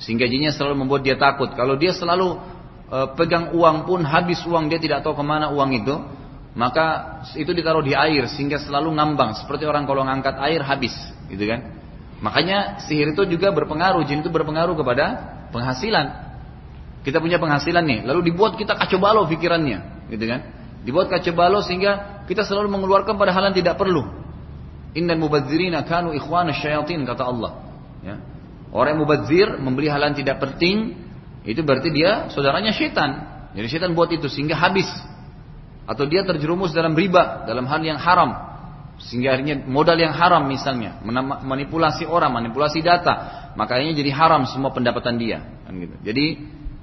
Sehingga jinnya selalu membuat dia takut. Kalau dia selalu e, pegang uang pun habis uang dia tidak tahu ke mana uang itu, maka itu ditaruh di air sehingga selalu ngambang. Seperti orang kalau ngangkat air habis, gitu kan? Makanya sihir itu juga berpengaruh, jin itu berpengaruh kepada penghasilan. Kita punya penghasilan nih, lalu dibuat kita kacau balau pikirannya, gitu kan? Dibuat kacau balau sehingga kita selalu mengeluarkan pada hal yang tidak perlu. Innal mubadzirina kanu ikhwana syayatin kata Allah. Ya. Orang yang mubazir membeli hal yang tidak penting itu berarti dia saudaranya setan. Jadi setan buat itu sehingga habis. Atau dia terjerumus dalam riba, dalam hal yang haram. Sehingga akhirnya modal yang haram misalnya, manipulasi orang, manipulasi data, makanya jadi haram semua pendapatan dia. Kan gitu. Jadi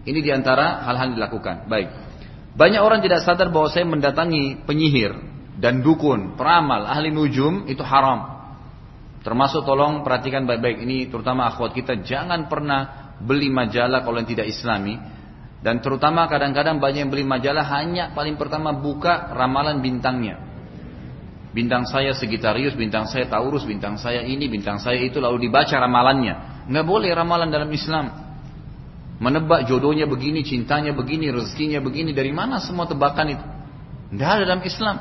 ini di antara hal-hal dilakukan. Baik. Banyak orang tidak sadar bahwa saya mendatangi penyihir dan dukun, peramal, ahli nujum itu haram. Termasuk tolong perhatikan baik-baik ini terutama akhwat kita jangan pernah beli majalah kalau yang tidak islami dan terutama kadang-kadang banyak yang beli majalah hanya paling pertama buka ramalan bintangnya. Bintang saya Sagittarius, bintang saya Taurus, bintang saya ini, bintang saya itu lalu dibaca ramalannya. Nggak boleh ramalan dalam Islam. Menebak jodohnya begini, cintanya begini, rezekinya begini. Dari mana semua tebakan itu? Tidak ada dalam Islam.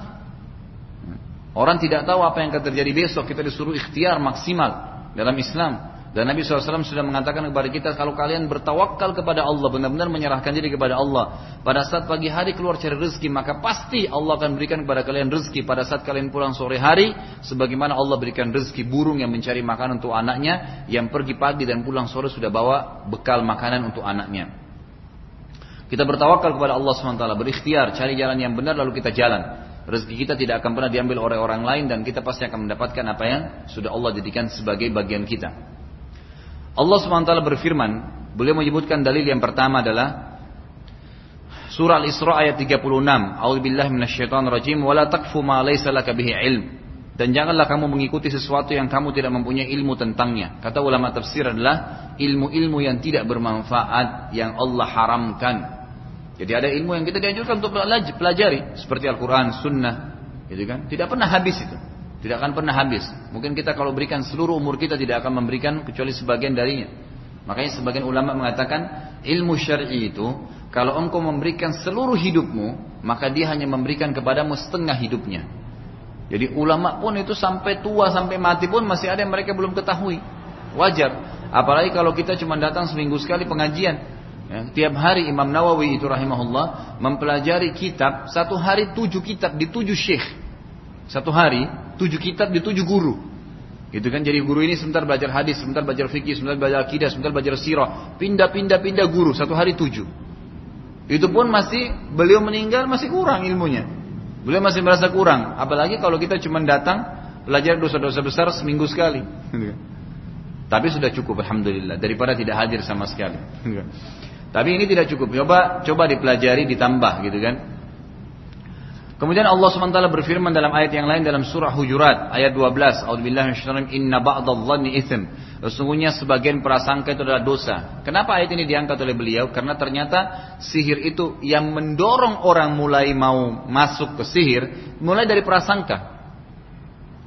Orang tidak tahu apa yang akan terjadi besok. Kita disuruh ikhtiar maksimal dalam Islam. Dan Nabi SAW sudah mengatakan kepada kita kalau kalian bertawakal kepada Allah, benar-benar menyerahkan diri kepada Allah. Pada saat pagi hari keluar cari rezeki, maka pasti Allah akan berikan kepada kalian rezeki. Pada saat kalian pulang sore hari, sebagaimana Allah berikan rezeki burung yang mencari makanan untuk anaknya, yang pergi pagi dan pulang sore sudah bawa bekal makanan untuk anaknya. Kita bertawakal kepada Allah SWT, berikhtiar, cari jalan yang benar lalu kita jalan. Rezeki kita tidak akan pernah diambil oleh orang lain dan kita pasti akan mendapatkan apa yang sudah Allah jadikan sebagai bagian kita. Allah SWT berfirman, beliau menyebutkan dalil yang pertama adalah Surah Al-Isra ayat 36. A'udzubillahi minasyaitonir wa la taqfu ma laysa laka bihi ilm. Dan janganlah kamu mengikuti sesuatu yang kamu tidak mempunyai ilmu tentangnya. Kata ulama tafsir adalah ilmu-ilmu yang tidak bermanfaat yang Allah haramkan. Jadi ada ilmu yang kita dianjurkan untuk pelajari seperti Al-Quran, Sunnah, gitu kan? Tidak pernah habis itu, tidak akan pernah habis. Mungkin kita kalau berikan seluruh umur kita tidak akan memberikan kecuali sebagian darinya. Makanya sebagian ulama mengatakan ilmu syar'i itu kalau engkau memberikan seluruh hidupmu, maka dia hanya memberikan kepadamu setengah hidupnya. Jadi ulama pun itu sampai tua sampai mati pun masih ada yang mereka belum ketahui. Wajar. Apalagi kalau kita cuma datang seminggu sekali pengajian, Ya, tiap hari Imam Nawawi itu rahimahullah mempelajari kitab satu hari tujuh kitab di tujuh syekh. Satu hari tujuh kitab di tujuh guru. Gitu kan jadi guru ini sebentar belajar hadis, sebentar belajar fikih, sebentar belajar akidah, sebentar belajar sirah, pindah-pindah pindah guru satu hari tujuh. Itu pun masih beliau meninggal masih kurang ilmunya. Beliau masih merasa kurang, apalagi kalau kita cuma datang belajar dosa-dosa besar seminggu sekali. Tapi sudah cukup alhamdulillah daripada tidak hadir sama sekali. Tapi ini tidak cukup. Coba coba dipelajari ditambah gitu kan. Kemudian Allah SWT berfirman dalam ayat yang lain dalam surah Hujurat ayat 12. A'udzubillahi inna ba'dadh-dhanni itsm. Sesungguhnya sebagian prasangka itu adalah dosa. Kenapa ayat ini diangkat oleh beliau? Karena ternyata sihir itu yang mendorong orang mulai mau masuk ke sihir mulai dari prasangka.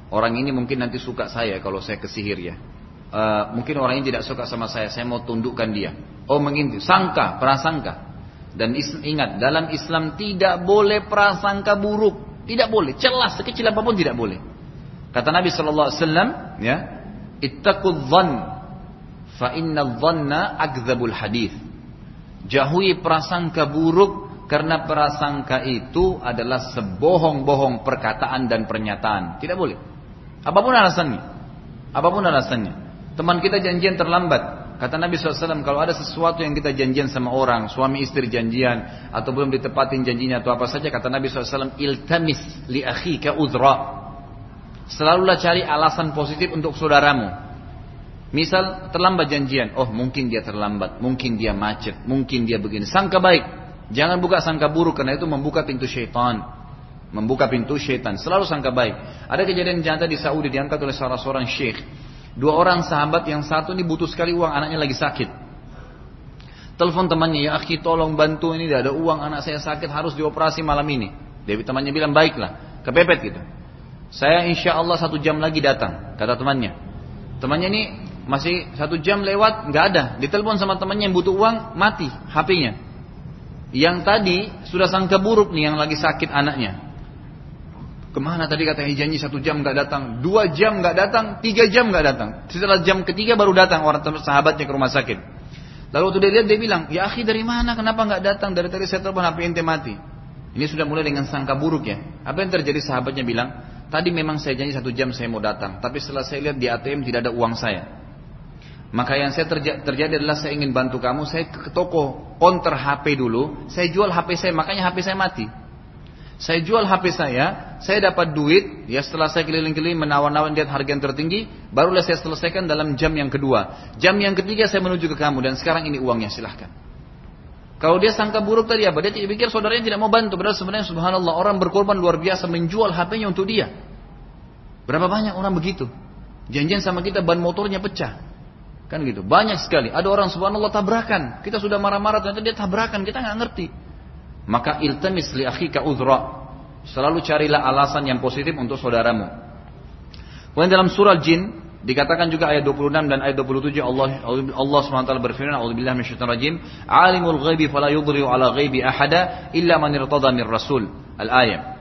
Orang ini mungkin nanti suka saya kalau saya ke sihir ya. Uh, mungkin orang ini tidak suka sama saya, saya mau tundukkan dia. Oh mengintip, sangka, prasangka. Dan ingat, dalam Islam tidak boleh prasangka buruk, tidak boleh, celah sekecil apa pun tidak boleh. Kata Nabi Wasallam, ya, ittaqul dhann, fa inna dhanna akdzabul hadith. Jauhi prasangka buruk karena prasangka itu adalah sebohong-bohong perkataan dan pernyataan. Tidak boleh. Apa pun alasannya. Apa pun alasannya. Teman kita janjian terlambat. Kata Nabi SAW, kalau ada sesuatu yang kita janjian sama orang, suami istri janjian, atau belum ditepatin janjinya atau apa saja, kata Nabi SAW, iltamis li akhika udra. Selalulah cari alasan positif untuk saudaramu. Misal terlambat janjian, oh mungkin dia terlambat, mungkin dia macet, mungkin dia begini. Sangka baik, jangan buka sangka buruk karena itu membuka pintu syaitan. Membuka pintu syaitan, selalu sangka baik. Ada kejadian nyata di Saudi diangkat oleh salah seorang syekh. Dua orang sahabat yang satu ini butuh sekali uang, anaknya lagi sakit. Telepon temannya, ya akhi tolong bantu ini, ada uang anak saya sakit harus dioperasi malam ini. Dewi temannya bilang baiklah, kepepet gitu. Saya insya Allah satu jam lagi datang, kata temannya. Temannya ini masih satu jam lewat, nggak ada. Ditelepon sama temannya yang butuh uang, mati HP-nya. Yang tadi sudah sangka buruk nih yang lagi sakit anaknya. Ke mana tadi katanya janji satu jam nggak datang, dua jam nggak datang, tiga jam nggak datang. Setelah jam ketiga baru datang orang sahabatnya ke rumah sakit. Lalu waktu dia lihat dia bilang, ya akhi dari mana? Kenapa nggak datang? Dari tadi saya telepon HP ente mati. Ini sudah mulai dengan sangka buruk ya. Apa yang terjadi sahabatnya bilang, tadi memang saya janji satu jam saya mau datang, tapi setelah saya lihat di ATM tidak ada uang saya. Maka yang saya terja terjadi adalah saya ingin bantu kamu, saya ke toko counter HP dulu, saya jual HP saya, makanya HP saya mati. Saya jual HP saya, saya dapat duit, ya setelah saya keliling-keliling menawar-nawar lihat harga yang tertinggi, barulah saya selesaikan dalam jam yang kedua. Jam yang ketiga saya menuju ke kamu dan sekarang ini uangnya silahkan. Kalau dia sangka buruk tadi apa? Dia pikir saudaranya tidak mau bantu. Padahal sebenarnya subhanallah orang berkorban luar biasa menjual HP-nya untuk dia. Berapa banyak orang begitu? Janjian sama kita ban motornya pecah. Kan gitu. Banyak sekali. Ada orang subhanallah tabrakan. Kita sudah marah-marah ternyata dia tabrakan. Kita nggak ngerti. Maka iltamis li akhika udhra. Selalu carilah alasan yang positif untuk saudaramu. Kemudian dalam surah Jin dikatakan juga ayat 26 dan ayat 27 Allah Allah SWT berfirman A'udzubillahi minasyaitonir rajim Alimul ghaibi fala yudhri'u ala ghaibi ahada illa man irtada mir rasul. Al-ayat.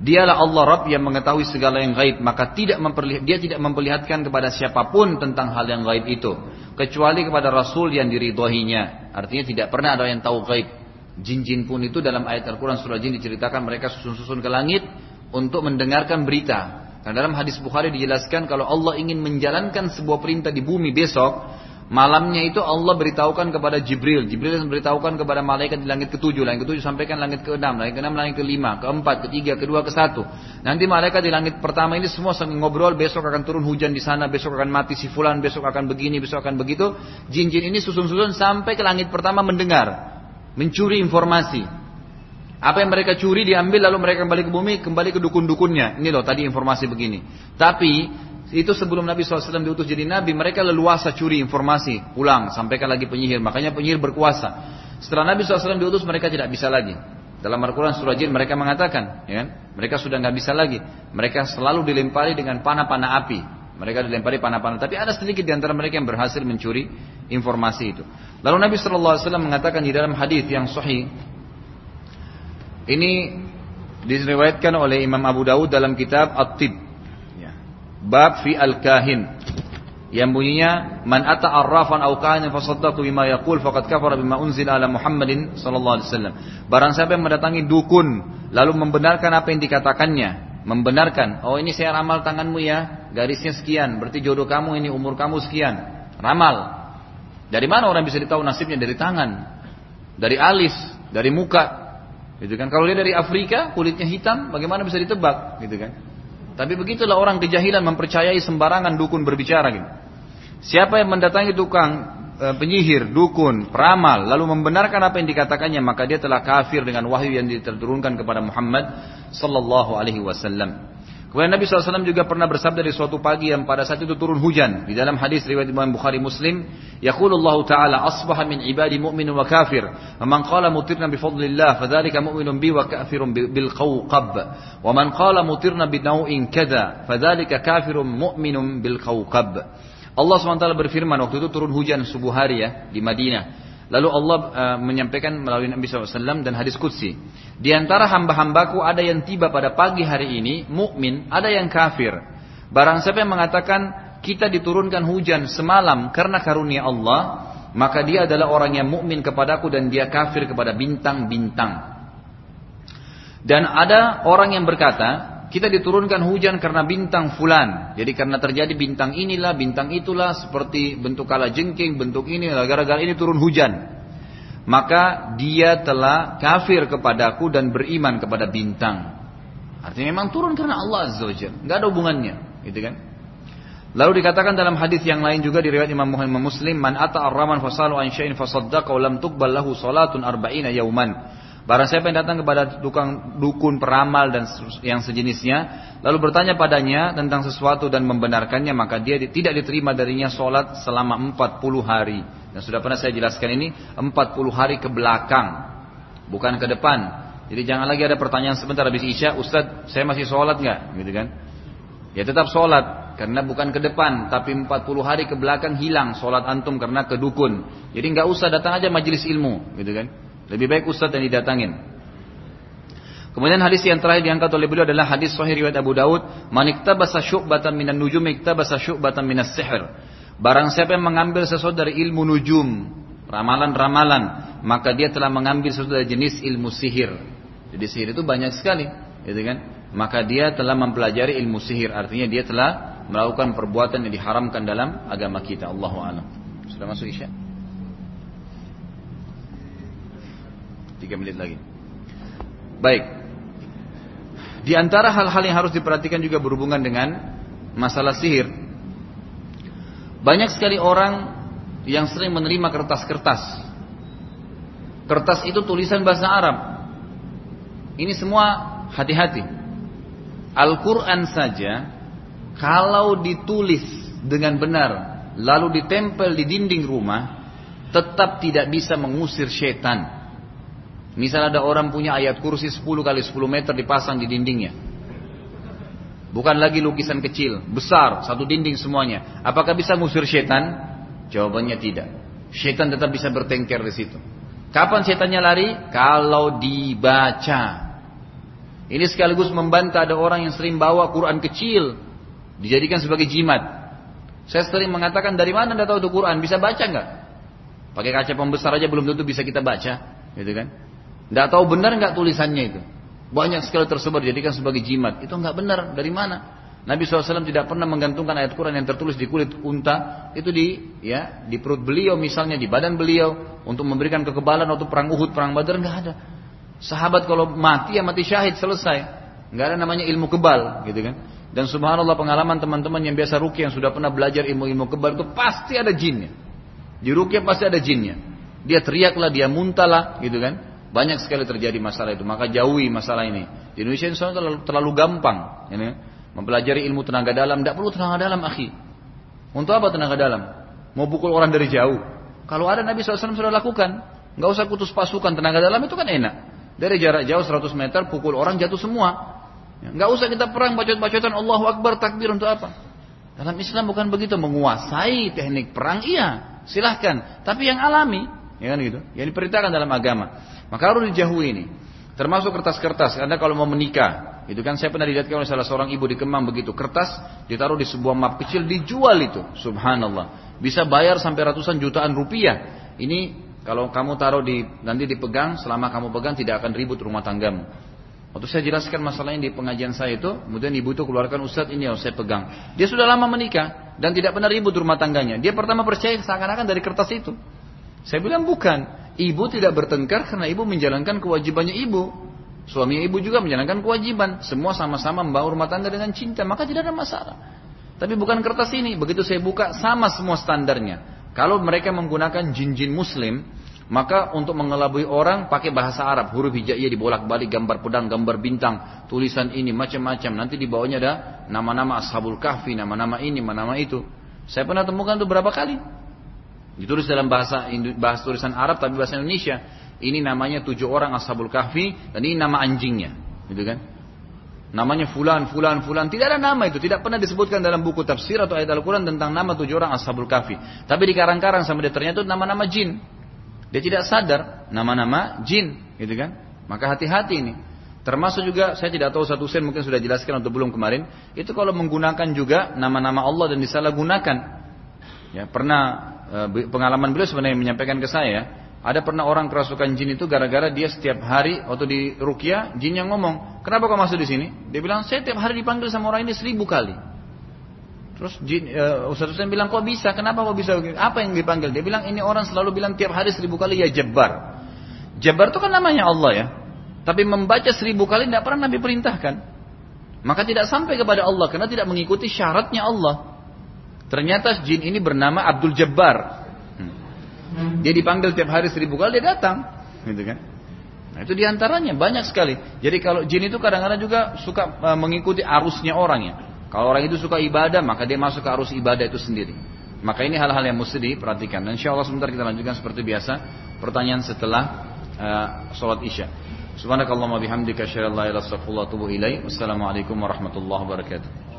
Dialah Allah Rabb yang mengetahui segala yang gaib, maka tidak memperlihat, dia tidak memperlihatkan kepada siapa pun tentang hal yang gaib itu, kecuali kepada Rasul yang diridhoinya. Artinya tidak pernah ada yang tahu gaib. Jin-jin pun itu dalam ayat Al-Quran surah Jin diceritakan mereka susun-susun ke langit untuk mendengarkan berita. Karena dalam hadis Bukhari dijelaskan kalau Allah ingin menjalankan sebuah perintah di bumi besok, Malamnya itu Allah beritahukan kepada Jibril. Jibril beritahukan kepada malaikat di langit ketujuh. Langit ketujuh sampaikan langit keenam. Langit keenam langit kelima. Keempat, ketiga, kedua, ke satu. Nanti malaikat di langit pertama ini semua sambil ngobrol. Besok akan turun hujan di sana. Besok akan mati si fulan. Besok akan begini. Besok akan begitu. Jin-jin ini susun-susun sampai ke langit pertama mendengar. Mencuri informasi. Apa yang mereka curi diambil lalu mereka kembali ke bumi. Kembali ke dukun-dukunnya. Ini loh tadi informasi begini. Tapi itu sebelum Nabi SAW diutus jadi Nabi, mereka leluasa curi informasi, pulang, sampaikan lagi penyihir. Makanya penyihir berkuasa. Setelah Nabi SAW diutus, mereka tidak bisa lagi. Dalam Al-Quran surah Jin mereka mengatakan, ya kan? mereka sudah nggak bisa lagi. Mereka selalu dilempari dengan panah-panah api. Mereka dilempari panah-panah. Tapi ada sedikit di antara mereka yang berhasil mencuri informasi itu. Lalu Nabi SAW mengatakan di dalam hadis yang sahih, ini diriwayatkan oleh Imam Abu Dawud dalam kitab At-Tib bab fi al-kahin yang bunyinya man ata arrafan aw kahinan fasaddaqu bima yaqul faqad kafara bima unzila ala Muhammadin sallallahu alaihi wasallam. Barang siapa yang mendatangi dukun lalu membenarkan apa yang dikatakannya, membenarkan, oh ini saya ramal tanganmu ya, garisnya sekian, berarti jodoh kamu ini umur kamu sekian. Ramal. Dari mana orang bisa ditahu nasibnya dari tangan, dari alis, dari muka. Gitu kan? Kalau dia dari Afrika, kulitnya hitam, bagaimana bisa ditebak, gitu kan? Tapi begitulah orang kejahilan mempercayai sembarangan dukun berbicara gitu. Siapa yang mendatangi tukang penyihir, dukun, peramal, lalu membenarkan apa yang dikatakannya, maka dia telah kafir dengan wahyu yang diturunkan kepada Muhammad sallallahu alaihi wasallam. Kemudian Nabi SAW juga pernah bersabda di suatu pagi yang pada saat itu turun hujan. Di dalam hadis riwayat Imam Bukhari Muslim, Yaqulullah Ta'ala asbaha min ibadi mu'min wa kafir. Man qala mutirna bi fadlillah, fadzalika mu'minun bi wa kafirun bil qawqab. Wa man qala mutirna bi naw'in kada, fadzalika kafirun mu'minun bil qawqab. Allah SWT berfirman waktu itu turun hujan subuh hari ya di Madinah. Lalu Allah uh, menyampaikan melalui Nabi SAW dan hadis Qudsi. Di antara hamba-hambaku ada yang tiba pada pagi hari ini, mukmin, ada yang kafir. Barang siapa yang mengatakan kita diturunkan hujan semalam karena karunia Allah, maka dia adalah orang yang mukmin kepadaku dan dia kafir kepada bintang-bintang. Dan ada orang yang berkata, kita diturunkan hujan karena bintang fulan. Jadi karena terjadi bintang inilah, bintang itulah, seperti bentuk kala jengking, bentuk ini, gara-gara ini turun hujan. Maka dia telah kafir kepadaku dan beriman kepada bintang. Artinya memang turun karena Allah Azza wa Jalla. Nggak ada hubungannya. Gitu kan? Lalu dikatakan dalam hadis yang lain juga di riwayat Imam Muslim, "Man ata ar-raman fasalu an syai'in fasaddaqa wa lam tuqbal lahu salatun arba'ina yauman." Barang siapa yang datang kepada tukang dukun peramal dan yang sejenisnya, lalu bertanya padanya tentang sesuatu dan membenarkannya, maka dia tidak diterima darinya sholat selama 40 hari. Dan sudah pernah saya jelaskan ini, 40 hari ke belakang, bukan ke depan. Jadi jangan lagi ada pertanyaan sebentar habis Isya, Ustaz saya masih sholat nggak? Gitu kan? Ya tetap sholat, karena bukan ke depan, tapi 40 hari ke belakang hilang sholat antum karena ke dukun. Jadi nggak usah datang aja majelis ilmu, gitu kan? Lebih baik ustaz yang didatangin. Kemudian hadis yang terakhir diangkat oleh beliau adalah hadis sahih riwayat Abu Daud, "Man iktabasa syu'batan minan nujum iktabasa syu'batan minas sihr." Barang siapa yang mengambil sesuatu dari ilmu nujum, ramalan-ramalan, maka dia telah mengambil sesuatu dari jenis ilmu sihir. Jadi sihir itu banyak sekali, gitu kan? Maka dia telah mempelajari ilmu sihir, artinya dia telah melakukan perbuatan yang diharamkan dalam agama kita. Allahu a'lam. Sudah masuk Isya? Tiga menit lagi. Baik. Di antara hal-hal yang harus diperhatikan juga berhubungan dengan masalah sihir. Banyak sekali orang yang sering menerima kertas-kertas. Kertas itu tulisan bahasa Arab. Ini semua hati-hati. Al-Quran saja, kalau ditulis dengan benar, lalu ditempel di dinding rumah, tetap tidak bisa mengusir setan. Misal ada orang punya ayat kursi 10 kali 10 meter dipasang di dindingnya. Bukan lagi lukisan kecil, besar, satu dinding semuanya. Apakah bisa ngusir setan? Jawabannya tidak. Setan tetap bisa bertengker di situ. Kapan setannya lari? Kalau dibaca. Ini sekaligus membantah ada orang yang sering bawa Quran kecil dijadikan sebagai jimat. Saya sering mengatakan dari mana anda tahu itu Quran? Bisa baca nggak? Pakai kaca pembesar aja belum tentu bisa kita baca, gitu kan? Tidak tahu benar nggak tulisannya itu. Banyak sekali tersebar jadikan sebagai jimat. Itu nggak benar. Dari mana? Nabi SAW tidak pernah menggantungkan ayat Quran yang tertulis di kulit unta itu di ya di perut beliau misalnya di badan beliau untuk memberikan kekebalan waktu perang Uhud perang Badar nggak ada. Sahabat kalau mati ya mati syahid selesai. Nggak ada namanya ilmu kebal gitu kan. Dan subhanallah pengalaman teman-teman yang biasa rukyah yang sudah pernah belajar ilmu-ilmu kebal itu pasti ada jinnya. Di rukyah pasti ada jinnya. Dia teriaklah, dia muntahlah gitu kan. Banyak sekali terjadi masalah itu. Maka jauhi masalah ini. Di Indonesia insya terlalu, terlalu gampang. Ini, mempelajari ilmu tenaga dalam. Tidak perlu tenaga dalam, akhi. Untuk apa tenaga dalam? Mau pukul orang dari jauh. Kalau ada Nabi SAW sudah lakukan. Nggak usah kutus pasukan. Tenaga dalam itu kan enak. Dari jarak jauh 100 meter, pukul orang jatuh semua. Ya, nggak usah kita perang bacot-bacotan Allahu Akbar takbir untuk apa? Dalam Islam bukan begitu menguasai teknik perang iya silahkan tapi yang alami ya kan gitu yang diperintahkan dalam agama maka harus dijauhi ini. Termasuk kertas-kertas. Anda kalau mau menikah, itu kan saya pernah dilihatkan oleh salah seorang ibu di Kemang begitu. Kertas ditaruh di sebuah map kecil dijual itu. Subhanallah. Bisa bayar sampai ratusan jutaan rupiah. Ini kalau kamu taruh di nanti dipegang, selama kamu pegang tidak akan ribut rumah tanggamu. Waktu saya jelaskan masalahnya di pengajian saya itu, kemudian ibu itu keluarkan Ustaz ini yang saya pegang. Dia sudah lama menikah dan tidak pernah ribut rumah tangganya. Dia pertama percaya seakan-akan dari kertas itu. Saya bilang bukan. Ibu tidak bertengkar karena ibu menjalankan kewajibannya ibu. Suami ibu juga menjalankan kewajiban. Semua sama-sama membangun rumah tangga dengan cinta. Maka tidak ada masalah. Tapi bukan kertas ini. Begitu saya buka sama semua standarnya. Kalau mereka menggunakan jin-jin muslim. Maka untuk mengelabui orang pakai bahasa Arab. Huruf hijaiyah dibolak-balik. Gambar pedang, gambar bintang. Tulisan ini macam-macam. Nanti di bawahnya ada nama-nama ashabul kahfi. Nama-nama ini, nama-nama itu. Saya pernah temukan itu berapa kali. Ditulis dalam bahasa bahasa tulisan Arab tapi bahasa Indonesia. Ini namanya tujuh orang ashabul kahfi dan ini nama anjingnya, gitu kan? Namanya fulan, fulan, fulan. Tidak ada nama itu. Tidak pernah disebutkan dalam buku tafsir atau ayat Al-Quran tentang nama tujuh orang ashabul kahfi. Tapi di karang-karang sama dia ternyata nama-nama jin. Dia tidak sadar nama-nama jin, gitu kan? Maka hati-hati ini. Termasuk juga saya tidak tahu satu sen mungkin sudah jelaskan atau belum kemarin. Itu kalau menggunakan juga nama-nama Allah dan disalahgunakan. Ya, pernah pengalaman beliau sebenarnya menyampaikan ke saya. Ada pernah orang kerasukan jin itu gara-gara dia setiap hari waktu di rukia jin yang ngomong, kenapa kau masuk di sini? Dia bilang saya tiap hari dipanggil sama orang ini seribu kali. Terus jin, uh, Ustaz Hussein bilang kok bisa? Kenapa kok bisa? Apa yang dipanggil? Dia bilang ini orang selalu bilang tiap hari seribu kali ya Jabbar. Jabbar itu kan namanya Allah ya. Tapi membaca seribu kali tidak pernah Nabi perintahkan. Maka tidak sampai kepada Allah karena tidak mengikuti syaratnya Allah. Ternyata jin ini bernama Abdul Jabbar. Hmm. Dia dipanggil tiap hari seribu kali dia datang, gitu kan? Nah, itu di antaranya banyak sekali. Jadi kalau jin itu kadang-kadang juga suka uh, mengikuti arusnya orang ya. Kalau orang itu suka ibadah, maka dia masuk ke arus ibadah itu sendiri. Maka ini hal-hal yang mesti diperhatikan. Dan insya Allah sebentar kita lanjutkan seperti biasa. Pertanyaan setelah uh, sholat isya. Subhanakallahumma bihamdika asyhadu an la ilaha illa anta astaghfiruka wa atubu ilaik. Wassalamualaikum warahmatullahi wabarakatuh.